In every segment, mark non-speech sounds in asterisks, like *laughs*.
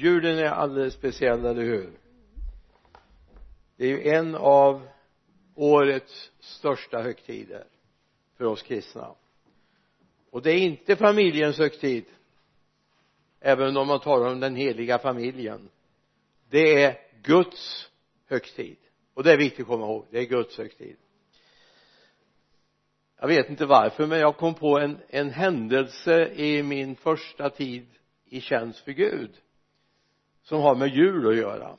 julen är alldeles speciell, eller hur? Det är ju en av årets största högtider för oss kristna. Och det är inte familjens högtid även om man talar om den heliga familjen. Det är Guds högtid. Och det är viktigt att komma ihåg det är Guds högtid. Jag vet inte varför men jag kom på en, en händelse i min första tid i tjänst för Gud som har med jul att göra.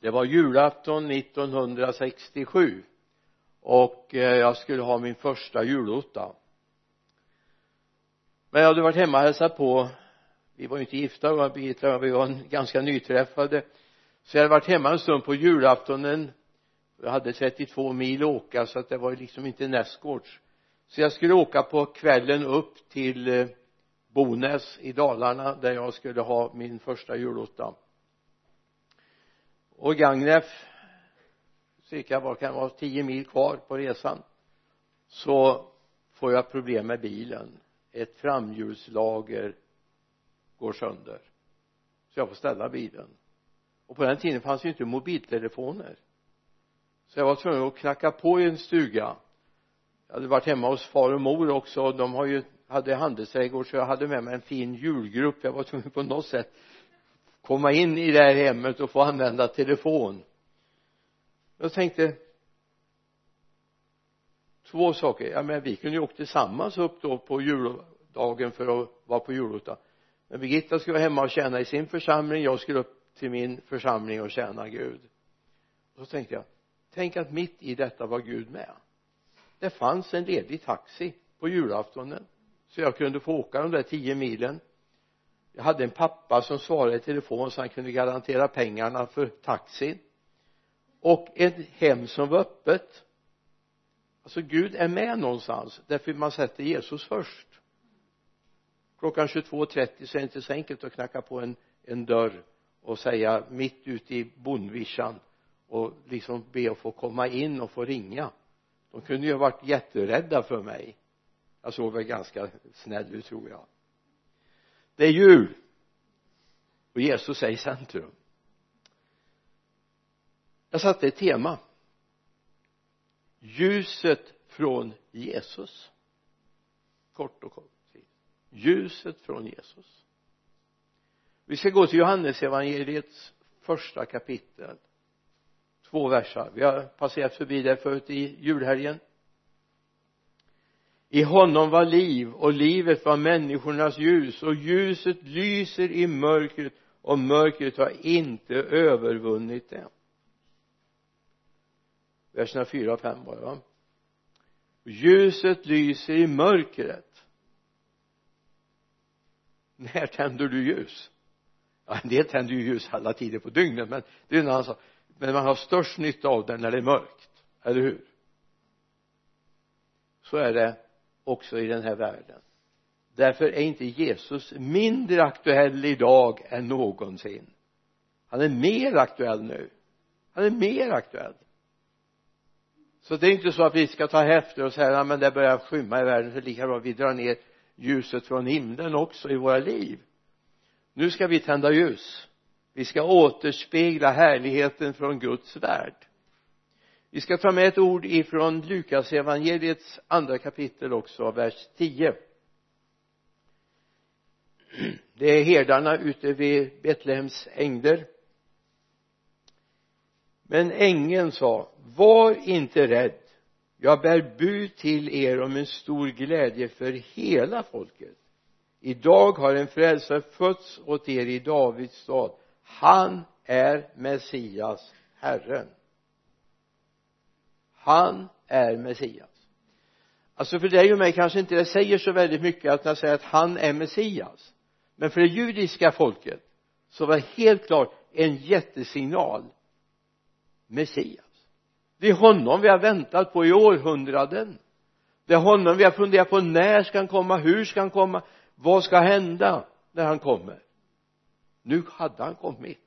Det var julafton 1967 och eh, jag skulle ha min första julotta men jag hade varit hemma och hälsat på. Vi var ju inte gifta Birgitta vi var ganska nyträffade. Så jag hade varit hemma en stund på julaftonen. Jag hade 32 mil att åka så att det var liksom inte nästgårds så jag skulle åka på kvällen upp till eh, Bonäs i Dalarna där jag skulle ha min första julotta och Gagnef cirka vad kan det vara tio mil kvar på resan så får jag problem med bilen. Ett framhjulslager går sönder så jag får ställa bilen. Och på den tiden fanns ju inte mobiltelefoner. Så jag var tvungen att knacka på i en stuga. Jag hade varit hemma hos far och mor också de har ju hade handelsträdgård så jag hade med mig en fin julgrupp. Jag var tvungen på något sätt komma in i det här hemmet och få använda telefon. Jag tänkte två saker. Ja men vi kunde ju åka tillsammans upp då på juldagen för att vara på julottan men Birgitta skulle vara hemma och tjäna i sin församling. Jag skulle upp till min församling och tjäna Gud. Och så tänkte jag tänk att mitt i detta var Gud med. Det fanns en ledig taxi på julaftonen så jag kunde få åka de där tio milen. Jag hade en pappa som svarade i telefon så han kunde garantera pengarna för taxin. Och ett hem som var öppet. Alltså Gud är med någonstans. Därför man sätter Jesus först. Klockan 22.30 så är det inte så enkelt att knacka på en, en dörr och säga mitt ute i bondvischan och liksom be att få komma in och få ringa. De kunde ju ha varit jätterädda för mig jag såg väl ganska snäll ut tror jag. Det är jul! Och Jesus är i centrum. Jag satte ett tema. Ljuset från Jesus. Kort och kort. Ljuset från Jesus. Vi ska gå till Johannes evangeliets första kapitel. Två versar. Vi har passerat förbi det förut i julhelgen i honom var liv och livet var människornas ljus och ljuset lyser i mörkret och mörkret har inte övervunnit det verserna 4 och 5 var det va? Ljuset lyser i mörkret. När tänder du ljus? Ja en del tänder ju ljus alla tider på dygnet men det är en annan sak. Men man har störst nytta av det när det är mörkt eller hur? Så är det också i den här världen. Därför är inte Jesus mindre aktuell idag än någonsin. Han är mer aktuell nu. Han är mer aktuell. Så det är inte så att vi ska ta efter och säga men det börjar skymma i världen så lika bra vi drar ner ljuset från himlen också i våra liv. Nu ska vi tända ljus. Vi ska återspegla härligheten från Guds värld vi ska ta med ett ord ifrån Lukas evangeliets andra kapitel också vers 10 det är herdarna ute vid Betlehems ängder. Men ängeln sa var inte rädd. Jag bär bud till er om en stor glädje för hela folket. Idag har en frälsare fötts åt er i Davids stad. Han är Messias Herren han är Messias. Alltså för dig och mig kanske inte det säger så väldigt mycket att man säger att han är Messias. Men för det judiska folket så var det helt klart en jättesignal Messias. Det är honom vi har väntat på i århundraden. Det är honom vi har funderat på när ska han komma, hur ska han komma vad ska hända när han kommer? Nu hade han kommit.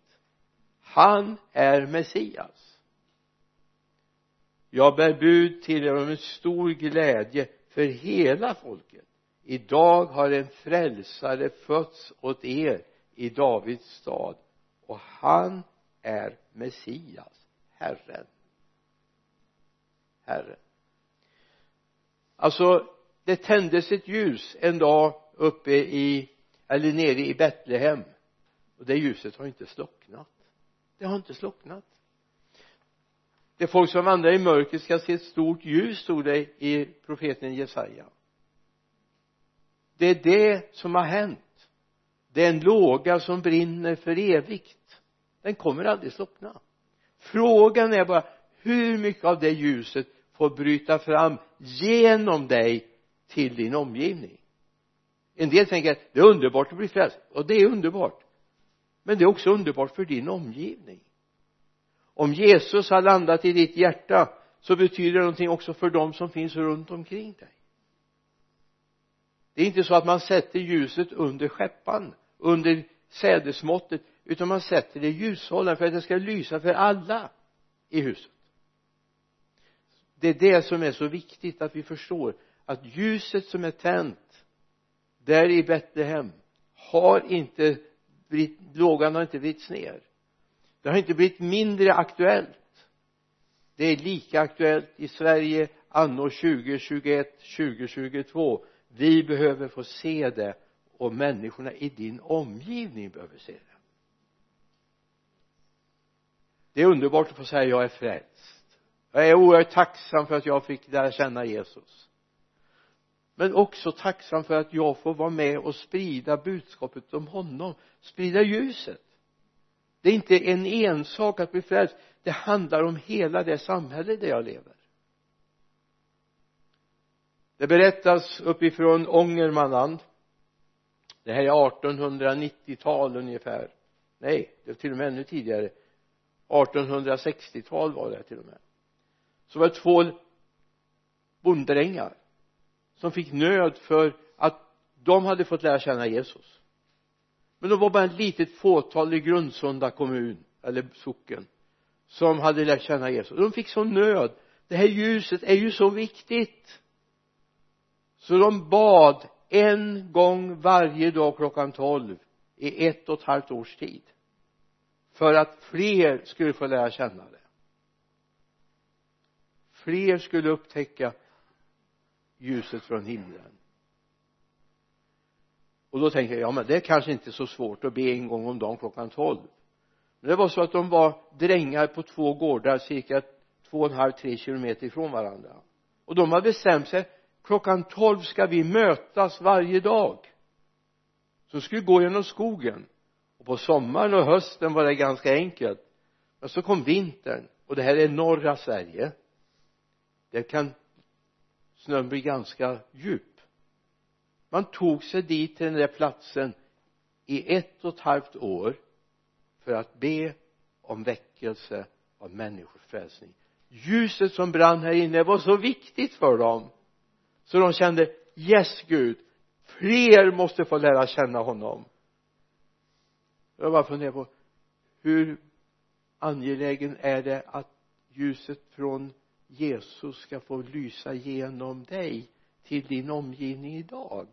Han är Messias jag bär bud till er om en stor glädje för hela folket. Idag har en frälsare fötts åt er i Davids stad och han är Messias Herren. Herren. Alltså det tändes ett ljus en dag uppe i eller nere i Betlehem och det ljuset har inte slocknat. Det har inte slocknat det folk som vandrar i mörker ska se ett stort ljus stod det i profeten Jesaja. Det är det som har hänt. Det är en låga som brinner för evigt. Den kommer aldrig slockna. Frågan är bara hur mycket av det ljuset får bryta fram genom dig till din omgivning? En del tänker att det är underbart att bli frälst. Och det är underbart. Men det är också underbart för din omgivning om Jesus har landat i ditt hjärta så betyder det någonting också för dem som finns runt omkring dig. Det är inte så att man sätter ljuset under skeppan under sädesmåttet utan man sätter det i ljushållaren för att det ska lysa för alla i huset. Det är det som är så viktigt att vi förstår att ljuset som är tänt där i Betlehem har inte blivit, lågan har inte vridits ner det har inte blivit mindre aktuellt. Det är lika aktuellt i Sverige anno 2021 2022 vi behöver få se det och människorna i din omgivning behöver se det. Det är underbart att få säga jag är frälst. Jag är oerhört tacksam för att jag fick lära känna Jesus. Men också tacksam för att jag får vara med och sprida budskapet om honom sprida ljuset det är inte en ensak att bli frälst. Det handlar om hela det samhälle där jag lever. Det berättas uppifrån Ångermanland. Det här är 1890-tal ungefär. Nej det är till och med ännu tidigare. 1860-tal var det till och med. Så var det två bonddrängar som fick nöd för att de hade fått lära känna Jesus men det var bara ett litet fåtal i Grundsunda kommun eller socken som hade lärt känna Jesus. De fick sån nöd. Det här ljuset är ju så viktigt. Så de bad en gång varje dag klockan tolv i ett och ett halvt års tid för att fler skulle få lära känna det. Fler skulle upptäcka ljuset från himlen och då tänker jag ja men det är kanske inte så svårt att be en gång om dagen klockan tolv. Men det var så att de var drängar på två gårdar cirka två och en halv, tre kilometer ifrån varandra. Och de hade bestämt sig klockan tolv ska vi mötas varje dag. Så skulle gå genom skogen. Och på sommaren och hösten var det ganska enkelt. Men så kom vintern och det här är norra Sverige. Där kan snön bli ganska djup man tog sig dit till den där platsen i ett och ett halvt år för att be om väckelse av människors frälsning. Ljuset som brann här inne var så viktigt för dem så de kände yes Gud fler måste få lära känna honom. Jag bara funderar på hur angelägen är det att ljuset från Jesus ska få lysa genom dig? Till din omgivning idag.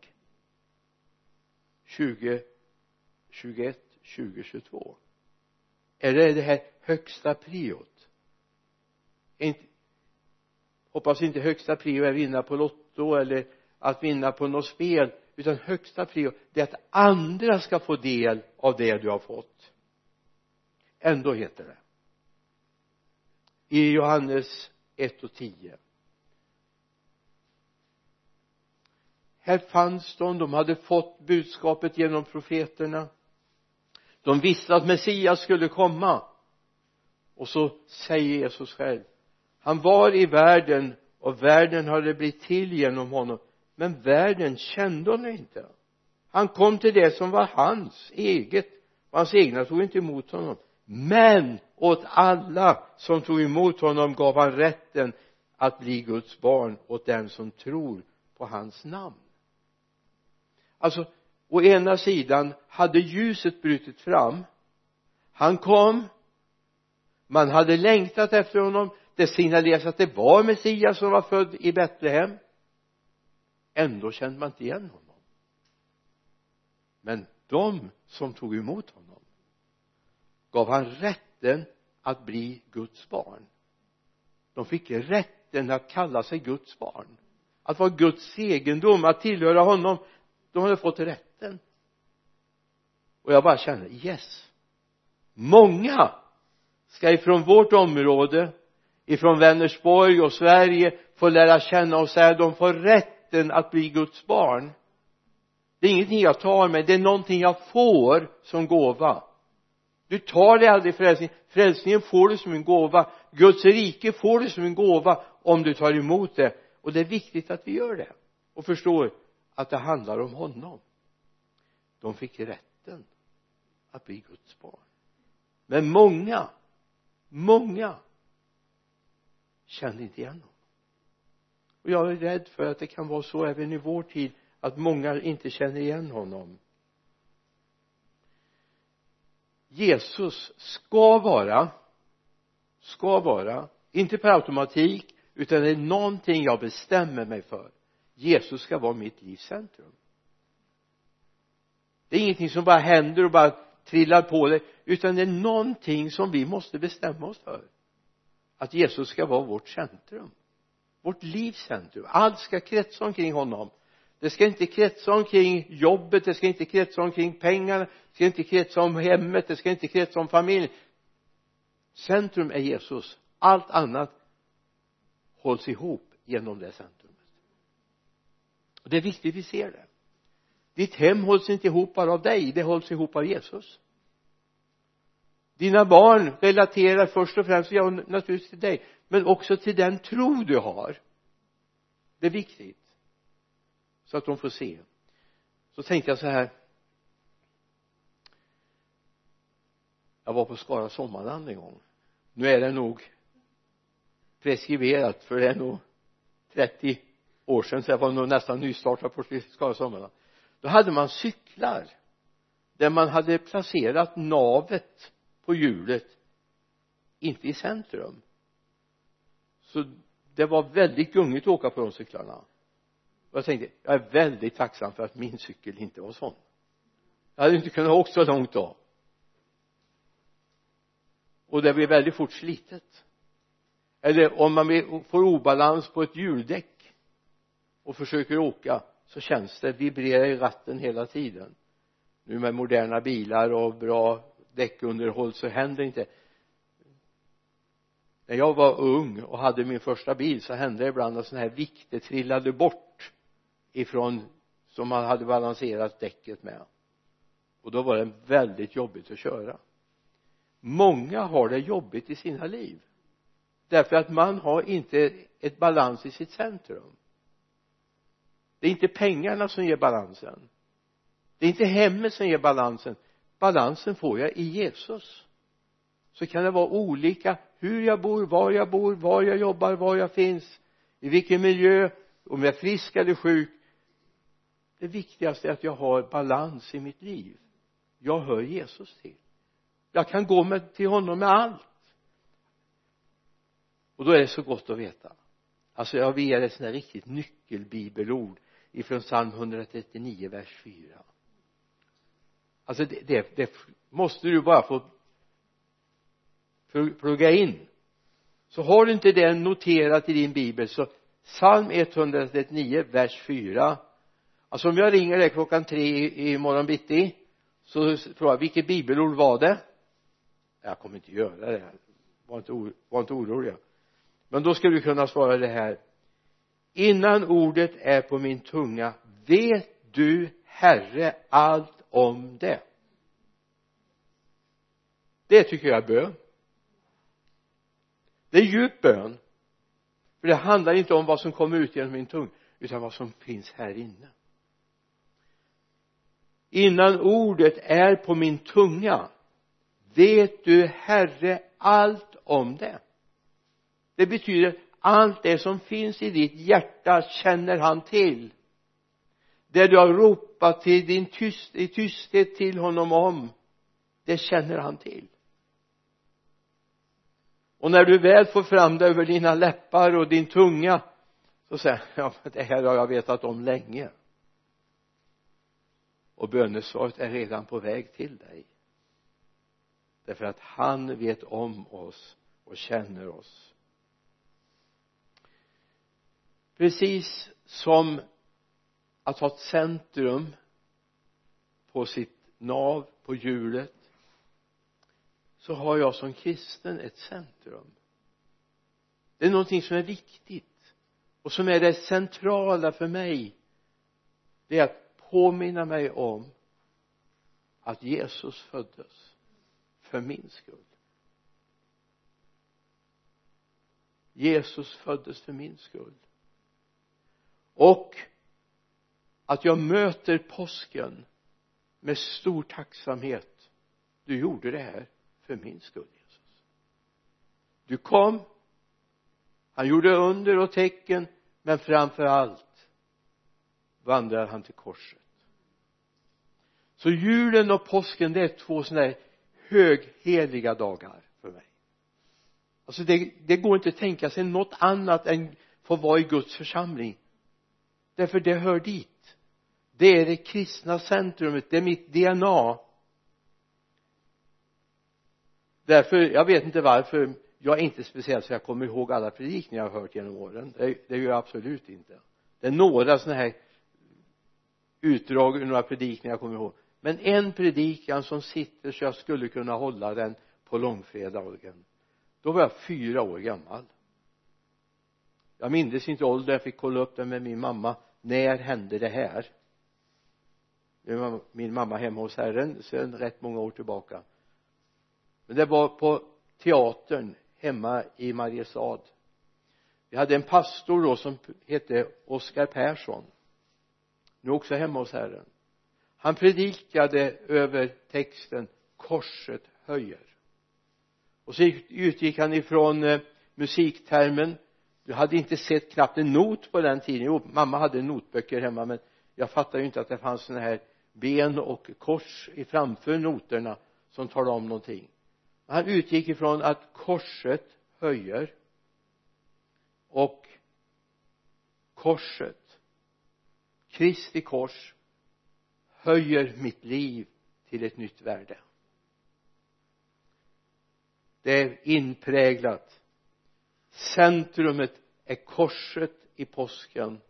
20 21 2022 är det här högsta priot? Inte, hoppas inte högsta prio är att vinna på lotto eller att vinna på något spel utan högsta prio det är att andra ska få del av det du har fått. Ändå heter det. I Johannes 1 och 10 här fanns de, de hade fått budskapet genom profeterna. De visste att Messias skulle komma. Och så säger Jesus själv han var i världen och världen hade blivit till genom honom. Men världen kände honom inte. Han kom till det som var hans eget. Och hans egna tog inte emot honom. Men åt alla som tog emot honom gav han rätten att bli Guds barn åt den som tror på hans namn alltså å ena sidan hade ljuset brutit fram. Han kom. Man hade längtat efter honom. Det signalerades att det var Messias som var född i Betlehem. Ändå kände man inte igen honom. Men de som tog emot honom gav han rätten att bli Guds barn. De fick rätten att kalla sig Guds barn. Att vara Guds egendom, att tillhöra honom de hade fått rätten. Och jag bara kände yes. Många ska ifrån vårt område ifrån Vänersborg och Sverige få lära känna och säga de får rätten att bli Guds barn. Det är ingenting jag tar mig det är någonting jag får som gåva. Du tar dig aldrig frälsning. Frälsningen får du som en gåva. Guds rike får du som en gåva om du tar emot det. Och det är viktigt att vi gör det. Och förstår att det handlar om honom. De fick rätten att bli Guds barn. Men många många kände inte igen honom. Och jag är rädd för att det kan vara så även i vår tid att många inte känner igen honom. Jesus ska vara ska vara inte per automatik utan det är någonting jag bestämmer mig för. Jesus ska vara mitt livs centrum. Det är ingenting som bara händer och bara trillar på dig utan det är någonting som vi måste bestämma oss för. Att Jesus ska vara vårt centrum. Vårt livs centrum. Allt ska kretsa omkring honom. Det ska inte kretsa omkring jobbet det ska inte kretsa omkring pengarna det ska inte kretsa om hemmet det ska inte kretsa om familjen. Centrum är Jesus. Allt annat hålls ihop genom det centrumet och det är viktigt vi ser det. Ditt hem hålls inte ihop bara av dig det hålls ihop av Jesus. Dina barn relaterar först och främst ja naturligtvis till dig men också till den tro du har. Det är viktigt. Så att de får se. Så tänkte jag så här. Jag var på Skara sommarland en gång. Nu är det nog preskriberat för det är nog 30 år sedan så jag var nog nästan nystartad på Skara sommarland då hade man cyklar där man hade placerat navet på hjulet inte i centrum. Så det var väldigt gungigt att åka på de cyklarna. Och jag tänkte jag är väldigt tacksam för att min cykel inte var sån. Jag hade inte kunnat åka så långt då. Och det blir väldigt fort slitet. Eller om man får obalans på ett hjuldäck och försöker åka så känns det vibrerar i ratten hela tiden. Nu med moderna bilar och bra däckunderhåll så händer inte. När jag var ung och hade min första bil så hände det ibland att sådana här vikter trillade bort ifrån som man hade balanserat däcket med. Och då var det väldigt jobbigt att köra. Många har det jobbigt i sina liv därför att man har inte ett balans i sitt centrum det är inte pengarna som ger balansen. Det är inte hemmet som ger balansen. Balansen får jag i Jesus. Så kan det vara olika hur jag bor, var jag bor, var jag jobbar, var jag finns i vilken miljö om jag är frisk eller sjuk. Det viktigaste är att jag har balans i mitt liv. Jag hör Jesus till. Jag kan gå med, till honom med allt. Och då är det så gott att veta. Alltså jag vill ge dig ett sånt här riktigt nyckelbibelord ifrån psalm 139 vers 4 alltså det, det, det måste du bara få plugga in. Så har du inte det noterat i din bibel så psalm 139 vers 4 alltså om jag ringer dig klockan tre i, i morgon bitti så frågar jag vilket bibelord var det? Jag kommer inte göra det. Var inte, var inte oroliga men då ska du kunna svara det här innan ordet är på min tunga vet du herre allt om det? Det tycker jag är bön. Det är djup bön. För det handlar inte om vad som kommer ut genom min tunga, utan vad som finns här inne. Innan ordet är på min tunga vet du herre allt om det? Det betyder allt det som finns i ditt hjärta känner han till. Det du har ropat till din tyst, i tysthet till honom om det känner han till. Och när du väl får fram det över dina läppar och din tunga så säger han *laughs* ja det här har jag vetat om länge. Och bönesvaret är redan på väg till dig. Därför att han vet om oss och känner oss. Precis som att ha ett centrum på sitt nav på hjulet så har jag som kristen ett centrum. Det är någonting som är viktigt och som är det centrala för mig. Det är att påminna mig om att Jesus föddes för min skull. Jesus föddes för min skull och att jag möter påsken med stor tacksamhet. Du gjorde det här för min skull Jesus. Du kom. Han gjorde under och tecken men framför allt vandrade han till korset. Så julen och påsken det är två sådana här högheliga dagar för mig. Alltså det, det går inte att tänka sig något annat än få vara i Guds församling därför det hör dit. Det är det kristna centrumet det är mitt DNA därför jag vet inte varför jag är inte speciellt så jag kommer ihåg alla predikningar jag har hört genom åren. Det, det gör jag absolut inte. Det är några sådana här utdrag ur några predikningar jag kommer ihåg. Men en predikan som sitter så jag skulle kunna hålla den på långfredagen. Då var jag fyra år gammal jag mindes inte åldern jag fick kolla upp det med min mamma. När hände det här? Nu var min mamma hemma hos herren sedan rätt många år tillbaka. Men det var på teatern hemma i Mariestad. Vi hade en pastor då som hette Oskar Persson. Nu också hemma hos herren. Han predikade över texten korset höjer. Och så utgick han ifrån eh, musiktermen du hade inte sett knappt en not på den tiden. Jo mamma hade notböcker hemma men jag fattade ju inte att det fanns sådana här ben och kors i framför noterna som talade om någonting. Han utgick ifrån att korset höjer och korset Kristi kors höjer mitt liv till ett nytt värde. Det är inpräglat centrumet är korset i påsken.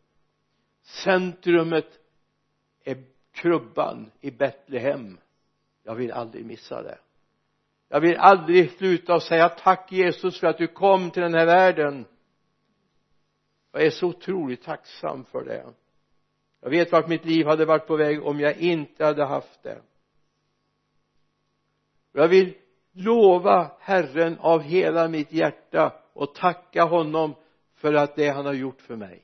Centrumet är krubban i Betlehem. Jag vill aldrig missa det. Jag vill aldrig sluta och säga tack Jesus för att du kom till den här världen. Jag är så otroligt tacksam för det. Jag vet vart mitt liv hade varit på väg om jag inte hade haft det. Jag vill lova Herren av hela mitt hjärta och tacka honom för att det han har gjort för mig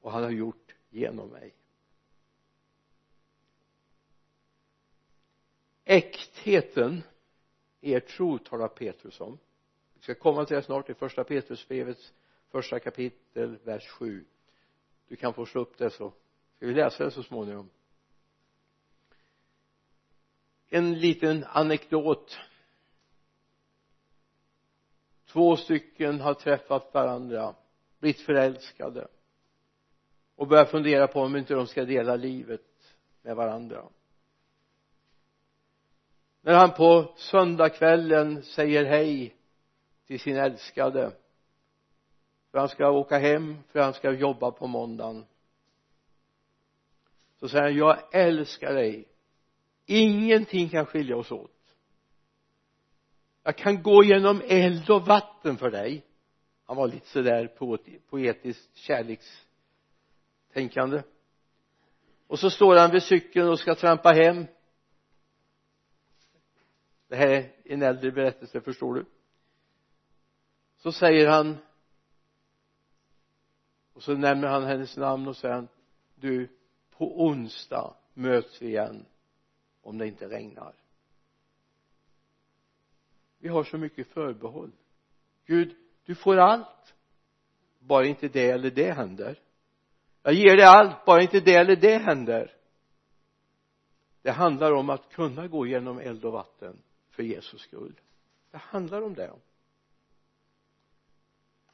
och han har gjort genom mig. Äktheten i er tro talar Petrus om. Vi ska komma till det snart i första Petrusbrevets första kapitel vers 7 du kan få slå upp det så ska vi läsa det så småningom. En liten anekdot två stycken har träffat varandra blivit förälskade och börjar fundera på om inte de ska dela livet med varandra. När han på söndagskvällen säger hej till sin älskade för han ska åka hem för han ska jobba på måndagen så säger han jag älskar dig. Ingenting kan skilja oss åt jag kan gå genom eld och vatten för dig. Han var lite sådär poetiskt kärlekstänkande. Och så står han vid cykeln och ska trampa hem. Det här är en äldre berättelse förstår du. Så säger han och så nämner han hennes namn och säger du på onsdag möts vi igen om det inte regnar vi har så mycket förbehåll. Gud du får allt. Bara inte det eller det händer. Jag ger dig allt bara inte det eller det händer. Det handlar om att kunna gå genom eld och vatten för Jesus skull. Det handlar om det.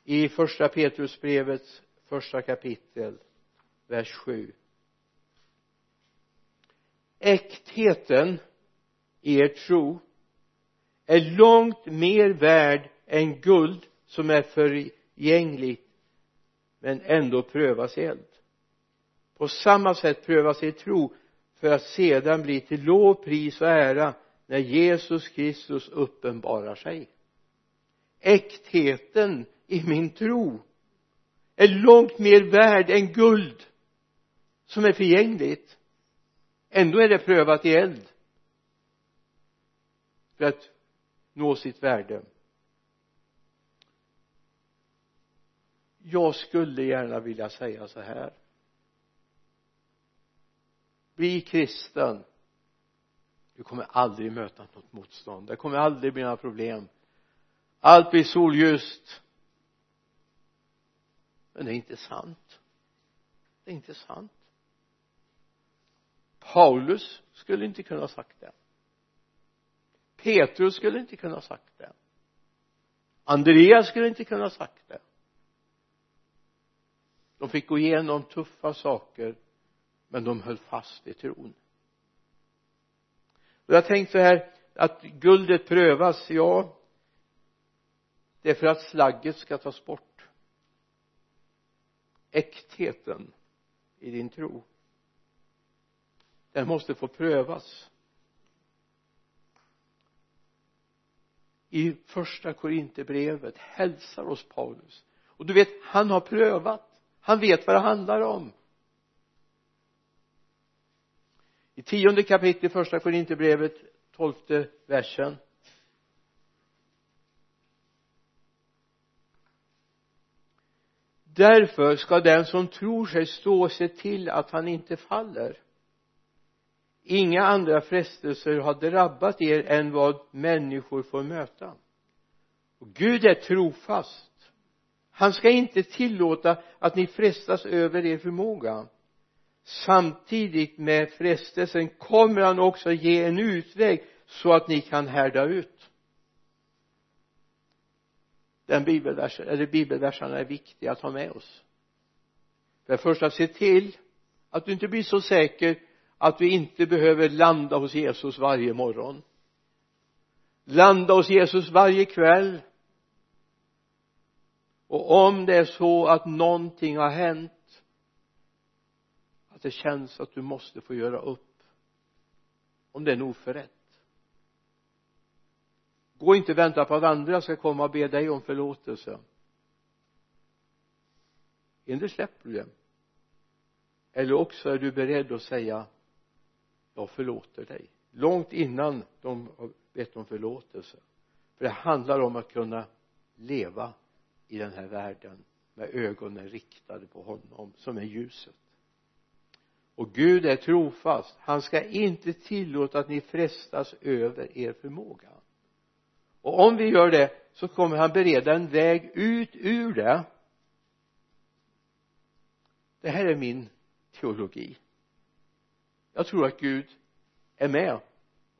I första Petrusbrevets första kapitel vers 7 äktheten i er tro är långt mer värd än guld som är förgängligt men ändå prövas i eld. På samma sätt prövas er tro för att sedan bli till lov, pris och ära när Jesus Kristus uppenbarar sig. Äktheten i min tro är långt mer värd än guld som är förgängligt. Ändå är det prövat i eld. För att nå sitt värde. Jag skulle gärna vilja säga så här. Bli kristen du kommer aldrig möta något motstånd. Det kommer aldrig bli några problem. Allt blir solljust. Men det är inte sant. Det är inte sant. Paulus skulle inte kunna ha sagt det. Petrus skulle inte kunna ha sagt det. Andreas skulle inte kunna ha sagt det. De fick gå igenom tuffa saker men de höll fast i tron. Och jag tänkte så här att guldet prövas ja det är för att slagget ska tas bort. Äktheten i din tro den måste få prövas. I första korinterbrevet hälsar oss Paulus. Och du vet han har prövat. Han vet vad det handlar om. I tionde kapitlet första korinterbrevet tolfte versen. Därför ska den som tror sig stå se till att han inte faller inga andra frestelser har drabbat er än vad människor får möta. Och Gud är trofast. Han ska inte tillåta att ni frestas över er förmåga. Samtidigt med frestelsen kommer han också ge en utväg så att ni kan härda ut. Den bibelversen, eller bibelverserna är viktiga att ha med oss. För det första se till att du inte blir så säker att vi inte behöver landa hos Jesus varje morgon. Landa hos Jesus varje kväll. Och om det är så att någonting har hänt att det känns att du måste få göra upp om det är en oförrätt. Gå inte och vänta på att andra ska komma och be dig om förlåtelse. Endera släpper du det? Eller också är du beredd att säga jag förlåter dig. Långt innan de har bett om förlåtelse. För det handlar om att kunna leva i den här världen med ögonen riktade på honom som är ljuset. Och Gud är trofast. Han ska inte tillåta att ni frestas över er förmåga. Och om vi gör det så kommer han bereda en väg ut ur det. Det här är min teologi jag tror att Gud är med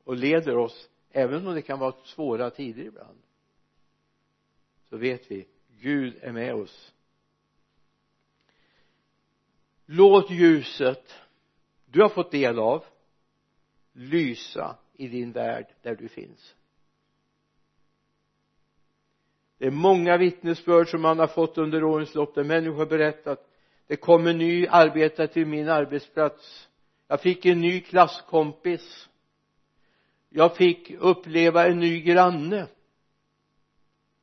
och leder oss även om det kan vara svåra tider ibland. Så vet vi Gud är med oss. Låt ljuset du har fått del av lysa i din värld där du finns. Det är många vittnesbörd som man har fått under årens lopp där människor har berättat det kom en ny arbetare till min arbetsplats jag fick en ny klasskompis. Jag fick uppleva en ny granne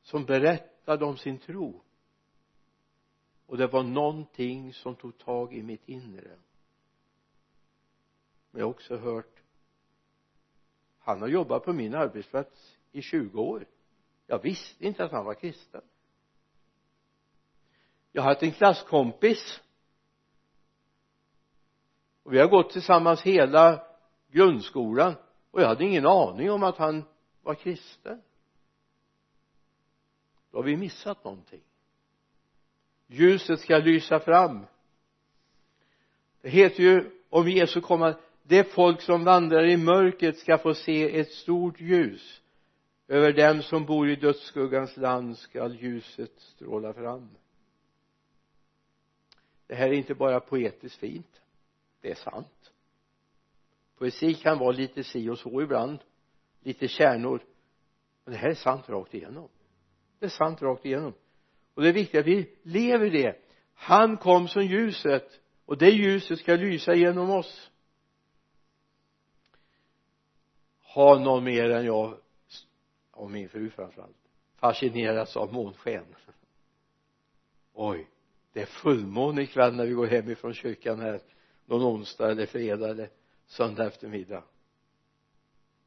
som berättade om sin tro. Och det var någonting som tog tag i mitt inre. Men jag har också hört han har jobbat på min arbetsplats i 20 år. Jag visste inte att han var kristen. Jag har haft en klasskompis och vi har gått tillsammans hela grundskolan. Och jag hade ingen aning om att han var kristen. Då har vi missat någonting. Ljuset ska lysa fram. Det heter ju om Jesu kommer det folk som vandrar i mörkret ska få se ett stort ljus. Över dem som bor i dödsskuggans land skall ljuset stråla fram. Det här är inte bara poetiskt fint det är sant. Poesi kan vara lite si och så ibland. Lite kärnor. Men det här är sant rakt igenom. Det är sant rakt igenom. Och det är viktigt att vi lever det. Han kom som ljuset och det ljuset ska lysa genom oss. Har någon mer än jag och min fru framförallt fascinerats av månsken. Oj det är fullmåne ikväll när vi går hem ifrån kyrkan här någon onsdag eller fredag eller söndag eftermiddag.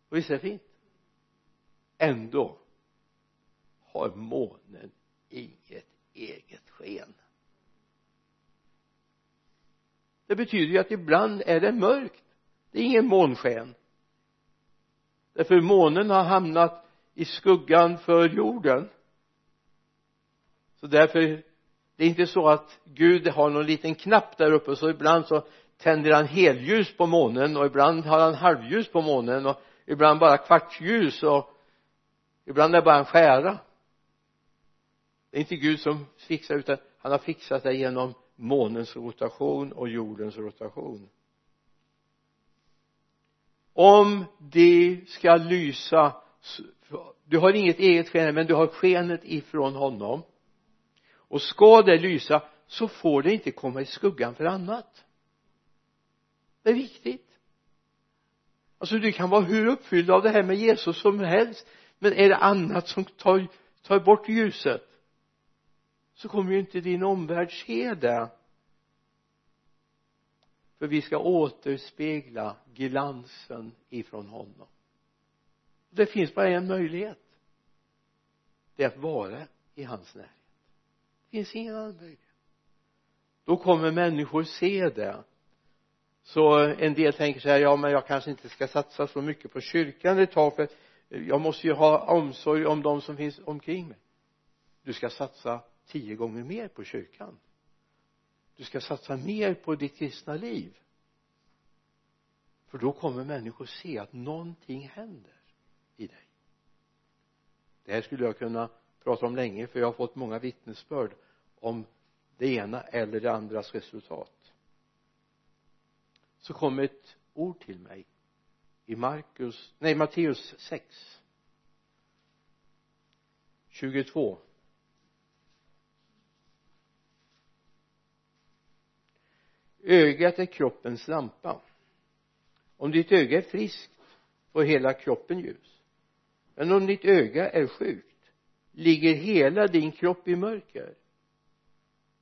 Och visst är det fint? Ändå har månen inget eget sken. Det betyder ju att ibland är det mörkt. Det är ingen månsken. Därför månen har hamnat i skuggan för jorden. Så därför det är inte så att Gud har någon liten knapp där uppe så ibland så tänder han helljus på månen och ibland har han halvljus på månen och ibland bara kvartsljus och ibland är det bara en skära. Det är inte Gud som fixar utan han har fixat det genom månens rotation och jordens rotation. Om det ska lysa du har inget eget sken men du har skenet ifrån honom. Och ska det lysa så får det inte komma i skuggan för annat det är viktigt. Alltså du kan vara hur uppfylld av det här med Jesus som helst men är det annat som tar, tar bort ljuset så kommer ju inte din omvärld se det. För vi ska återspegla glansen ifrån honom. Det finns bara en möjlighet. Det är att vara i hans närhet. Det finns ingen annan möjlighet. Då kommer människor se det så en del tänker så här ja men jag kanske inte ska satsa så mycket på kyrkan ett tag för jag måste ju ha omsorg om de som finns omkring mig. Du ska satsa tio gånger mer på kyrkan. Du ska satsa mer på ditt kristna liv. För då kommer människor se att någonting händer i dig. Det här skulle jag kunna prata om länge för jag har fått många vittnesbörd om det ena eller det andras resultat så kom ett ord till mig i Markus, nej Matteus 6 22 ögat är kroppens lampa. Om ditt öga är friskt får hela kroppen ljus men om ditt öga är sjukt ligger hela din kropp i mörker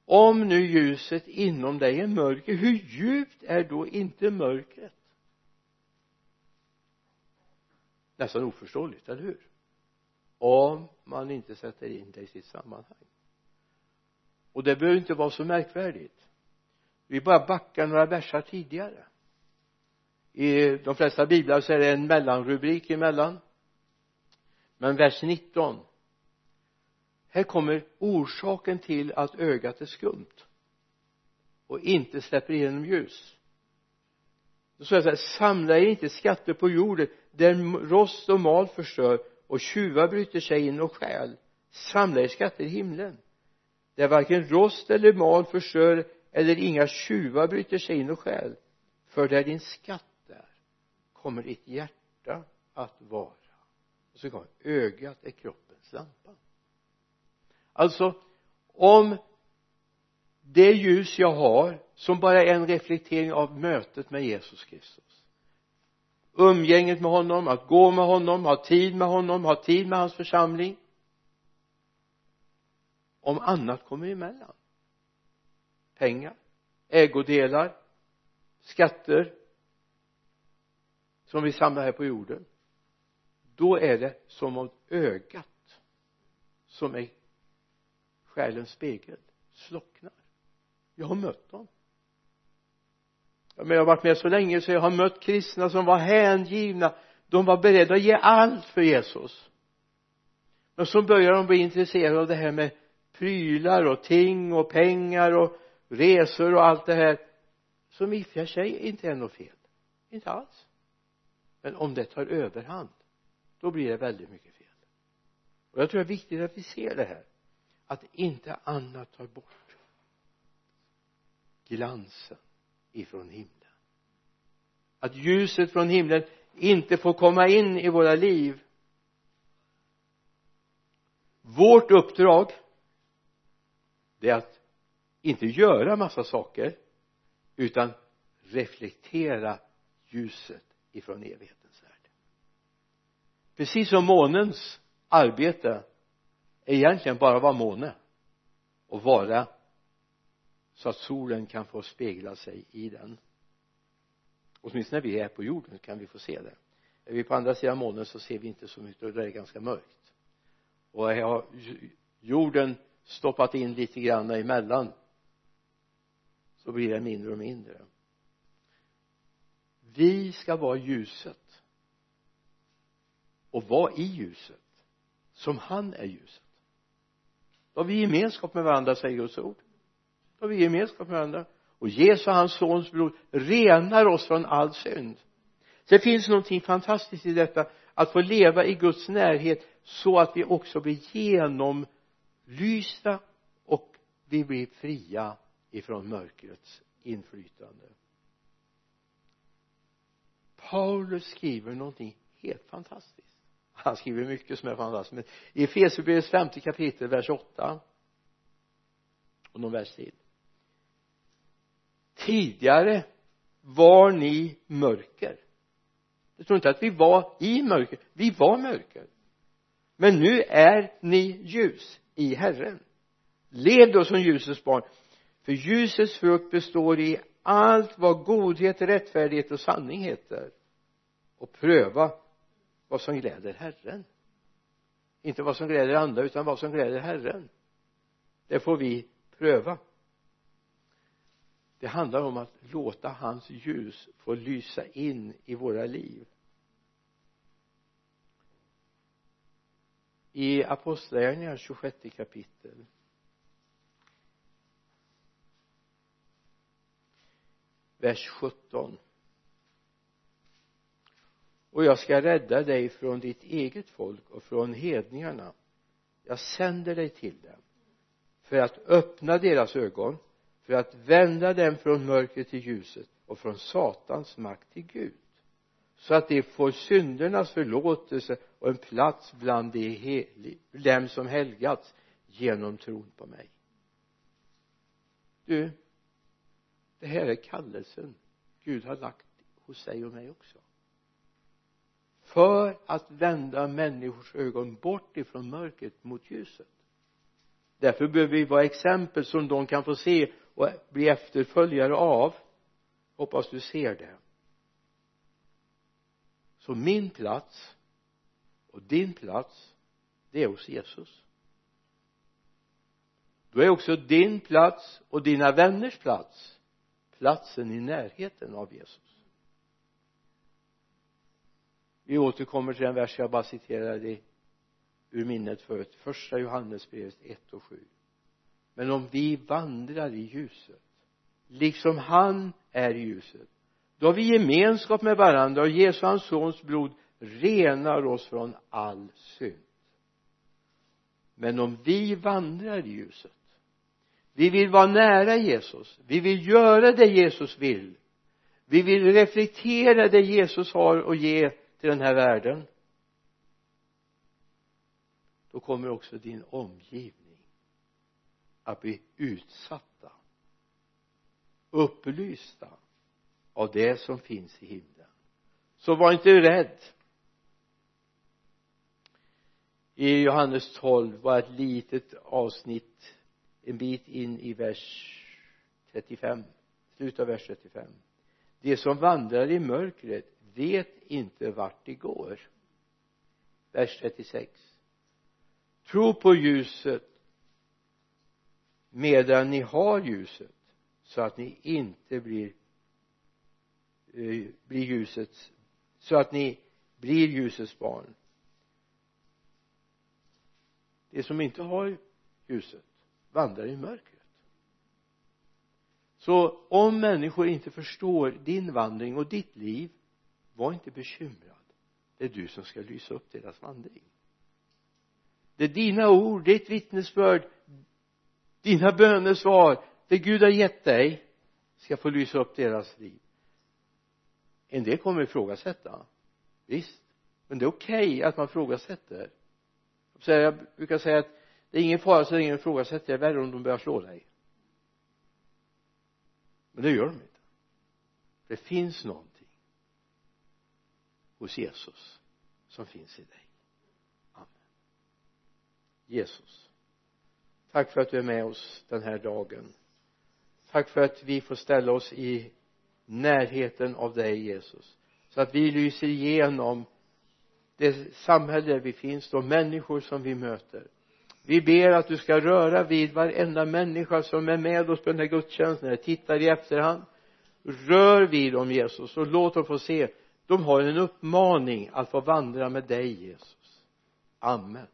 om nu ljuset inom dig är mörker hur djupt är då inte mörkret? Nästan oförståeligt, eller hur? Om man inte sätter in det i sitt sammanhang. Och det behöver inte vara så märkvärdigt. Vi bara backar några versar tidigare. I de flesta biblar så är det en mellanrubrik emellan. Men vers 19 här kommer orsaken till att ögat är skumt och inte släpper igenom ljus. Då står det så här samla er inte skatter på jorden där rost och mal förstör och tjuvar bryter sig in och stjäl. Samla er skatter i himlen där varken rost eller mal förstör eller inga tjuvar bryter sig in och stjäl. För där din skatt är kommer ditt hjärta att vara. Och så kommer ögat är kroppens lampa alltså om det ljus jag har som bara är en reflektering av mötet med Jesus Kristus. Umgänget med honom, att gå med honom, ha tid med honom, ha tid med hans församling. Om annat kommer emellan. Pengar ägodelar skatter som vi samlar här på jorden. Då är det som om ögat som är själens spegel slocknar. Jag har mött dem. Jag har varit med så länge så jag har mött kristna som var hängivna. De var beredda att ge allt för Jesus. Men så börjar de bli intresserade av det här med prylar och ting och pengar och resor och allt det här. Som i och för sig inte är något fel. Inte alls. Men om det tar överhand då blir det väldigt mycket fel. Och jag tror det är viktigt att vi ser det här att inte annat tar bort glansen ifrån himlen. Att ljuset från himlen inte får komma in i våra liv. Vårt uppdrag det är att inte göra massa saker utan reflektera ljuset ifrån evighetens värld. Precis som månens arbete egentligen bara vara måne och vara så att solen kan få spegla sig i den. Åtminstone när vi är på jorden kan vi få se det. Är vi på andra sidan månen så ser vi inte så mycket och det är ganska mörkt. Och har jorden stoppat in lite grann emellan så blir det mindre och mindre. Vi ska vara ljuset. Och vara i ljuset som han är ljuset då har vi gemenskap med varandra säger Guds ord. Då har vi gemenskap med varandra. Och Jesu hans sons blod renar oss från all synd. Det finns någonting fantastiskt i detta att få leva i Guds närhet så att vi också blir genomlysta och vi blir fria ifrån mörkrets inflytande. Paulus skriver någonting helt fantastiskt han skriver mycket som är fantastiskt. Men i Efesierbrevets femte kapitel vers 8 och någon vers till. Tidigare var ni mörker. Jag tror inte att vi var i mörker. Vi var mörker. Men nu är ni ljus i Herren. Lev då som ljusets barn. För ljusets frukt består i allt vad godhet, rättfärdighet och sanning heter. Och pröva vad som gläder Herren. Inte vad som gläder andra utan vad som gläder Herren. Det får vi pröva. Det handlar om att låta hans ljus få lysa in i våra liv. I apostlagärningarna 26 kapitel. Vers 17 och jag ska rädda dig från ditt eget folk och från hedningarna. Jag sänder dig till dem för att öppna deras ögon för att vända dem från mörkret till ljuset och från satans makt till Gud. Så att de får syndernas förlåtelse och en plats bland de dem som helgats genom tron på mig. Du det här är kallelsen Gud har lagt hos dig och mig också för att vända människors ögon bort ifrån mörkret mot ljuset. Därför behöver vi vara exempel som de kan få se och bli efterföljare av. Hoppas du ser det. Så min plats och din plats det är hos Jesus. Då är också din plats och dina vänners plats platsen i närheten av Jesus vi återkommer till den vers jag bara citerade ur minnet förut första Johannesbrevet 1 och 7 men om vi vandrar i ljuset liksom han är i ljuset då har vi gemenskap med varandra och Jesu hans sons blod renar oss från all synd. Men om vi vandrar i ljuset vi vill vara nära Jesus vi vill göra det Jesus vill vi vill reflektera det Jesus har att ge till den här världen då kommer också din omgivning att bli utsatta upplysta av det som finns i himlen. Så var inte rädd. I Johannes 12 var ett litet avsnitt en bit in i vers 35 slutet av vers 35 de som vandrar i mörkret vet inte vart de går. Vers 36 tro på ljuset medan ni har ljuset så att ni inte blir eh, blir ljusets så att ni blir ljusets barn. De som inte har ljuset vandrar i mörkret. Så om människor inte förstår din vandring och ditt liv var inte bekymrad. Det är du som ska lysa upp deras vandring. Det är dina ord, ditt vittnesbörd. Dina bönesvar det Gud har gett dig ska få lysa upp deras liv. En del kommer ifrågasätta. Visst. Men det är okej okay att man ifrågasätter så jag brukar säga att det är ingen fara så länge du ifrågasätter det är värre om de börjar slå dig. Men det gör de inte. Det finns någon hos Jesus som finns i dig. Amen. Jesus tack för att du är med oss den här dagen. Tack för att vi får ställa oss i närheten av dig Jesus så att vi lyser igenom det samhälle vi finns de människor som vi möter. Vi ber att du ska röra vid varenda människa som är med oss på den här gudstjänsten eller tittar i efterhand. Rör vid dem Jesus och låt dem få se de har en uppmaning att få vandra med dig Jesus. Amen.